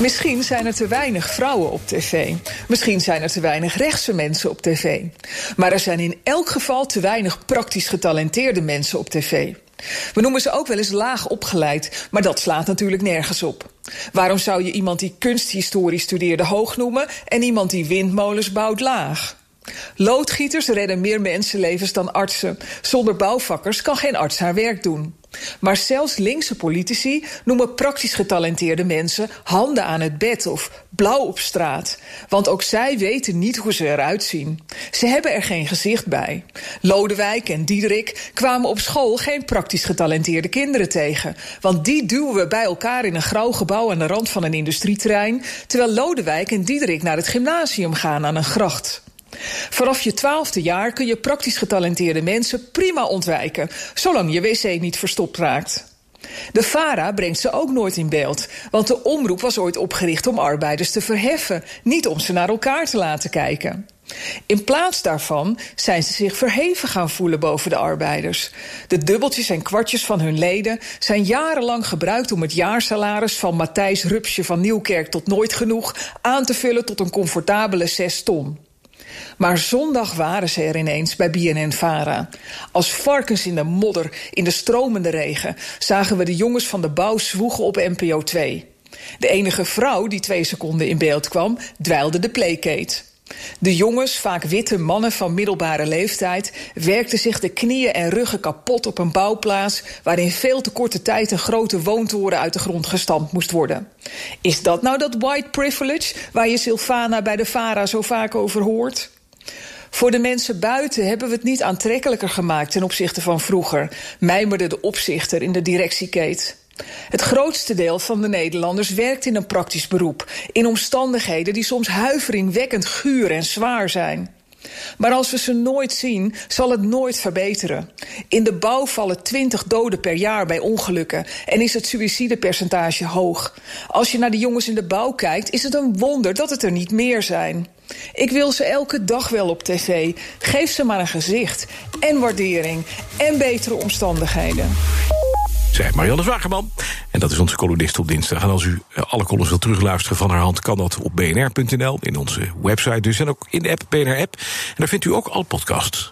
Misschien zijn er te weinig vrouwen op tv. Misschien zijn er te weinig rechtse mensen op tv. Maar er zijn in elk geval te weinig praktisch getalenteerde mensen op tv. We noemen ze ook wel eens laag opgeleid, maar dat slaat natuurlijk nergens op. Waarom zou je iemand die kunsthistorie studeerde hoog noemen en iemand die windmolens bouwt laag? Loodgieters redden meer mensenlevens dan artsen. Zonder bouwvakkers kan geen arts haar werk doen. Maar zelfs linkse politici noemen praktisch getalenteerde mensen handen aan het bed of blauw op straat. Want ook zij weten niet hoe ze eruit zien. Ze hebben er geen gezicht bij. Lodewijk en Diederik kwamen op school geen praktisch getalenteerde kinderen tegen. Want die duwen we bij elkaar in een grauw gebouw aan de rand van een industrieterrein. Terwijl Lodewijk en Diederik naar het gymnasium gaan aan een gracht. Vanaf je twaalfde jaar kun je praktisch getalenteerde mensen prima ontwijken, zolang je wc niet verstopt raakt. De VARA brengt ze ook nooit in beeld, want de omroep was ooit opgericht om arbeiders te verheffen, niet om ze naar elkaar te laten kijken. In plaats daarvan zijn ze zich verheven gaan voelen boven de arbeiders. De dubbeltjes en kwartjes van hun leden zijn jarenlang gebruikt om het jaarsalaris van Matthijs Rupsje van Nieuwkerk tot nooit genoeg aan te vullen tot een comfortabele zes ton. Maar zondag waren ze er ineens bij BNN-Vara. Als varkens in de modder, in de stromende regen... zagen we de jongens van de bouw zwoegen op NPO 2. De enige vrouw die twee seconden in beeld kwam, dweilde de playkate. De jongens, vaak witte mannen van middelbare leeftijd, werkten zich de knieën en ruggen kapot op een bouwplaats waar in veel te korte tijd een grote woontoren uit de grond gestampt moest worden. Is dat nou dat white privilege waar je Sylvana bij de Vara zo vaak over hoort? Voor de mensen buiten hebben we het niet aantrekkelijker gemaakt ten opzichte van vroeger, mijmerde de opzichter in de directieketen. Het grootste deel van de Nederlanders werkt in een praktisch beroep, in omstandigheden die soms huiveringwekkend guur en zwaar zijn. Maar als we ze nooit zien, zal het nooit verbeteren. In de bouw vallen 20 doden per jaar bij ongelukken en is het suïcidepercentage hoog. Als je naar de jongens in de bouw kijkt, is het een wonder dat het er niet meer zijn. Ik wil ze elke dag wel op tv. Geef ze maar een gezicht en waardering en betere omstandigheden zei Marianne Zwagerman. En dat is onze columnist op dinsdag. En als u eh, alle columns wilt terugluisteren van haar hand... kan dat op bnr.nl, in onze website dus... en ook in de app BNR-app. En daar vindt u ook al podcasts.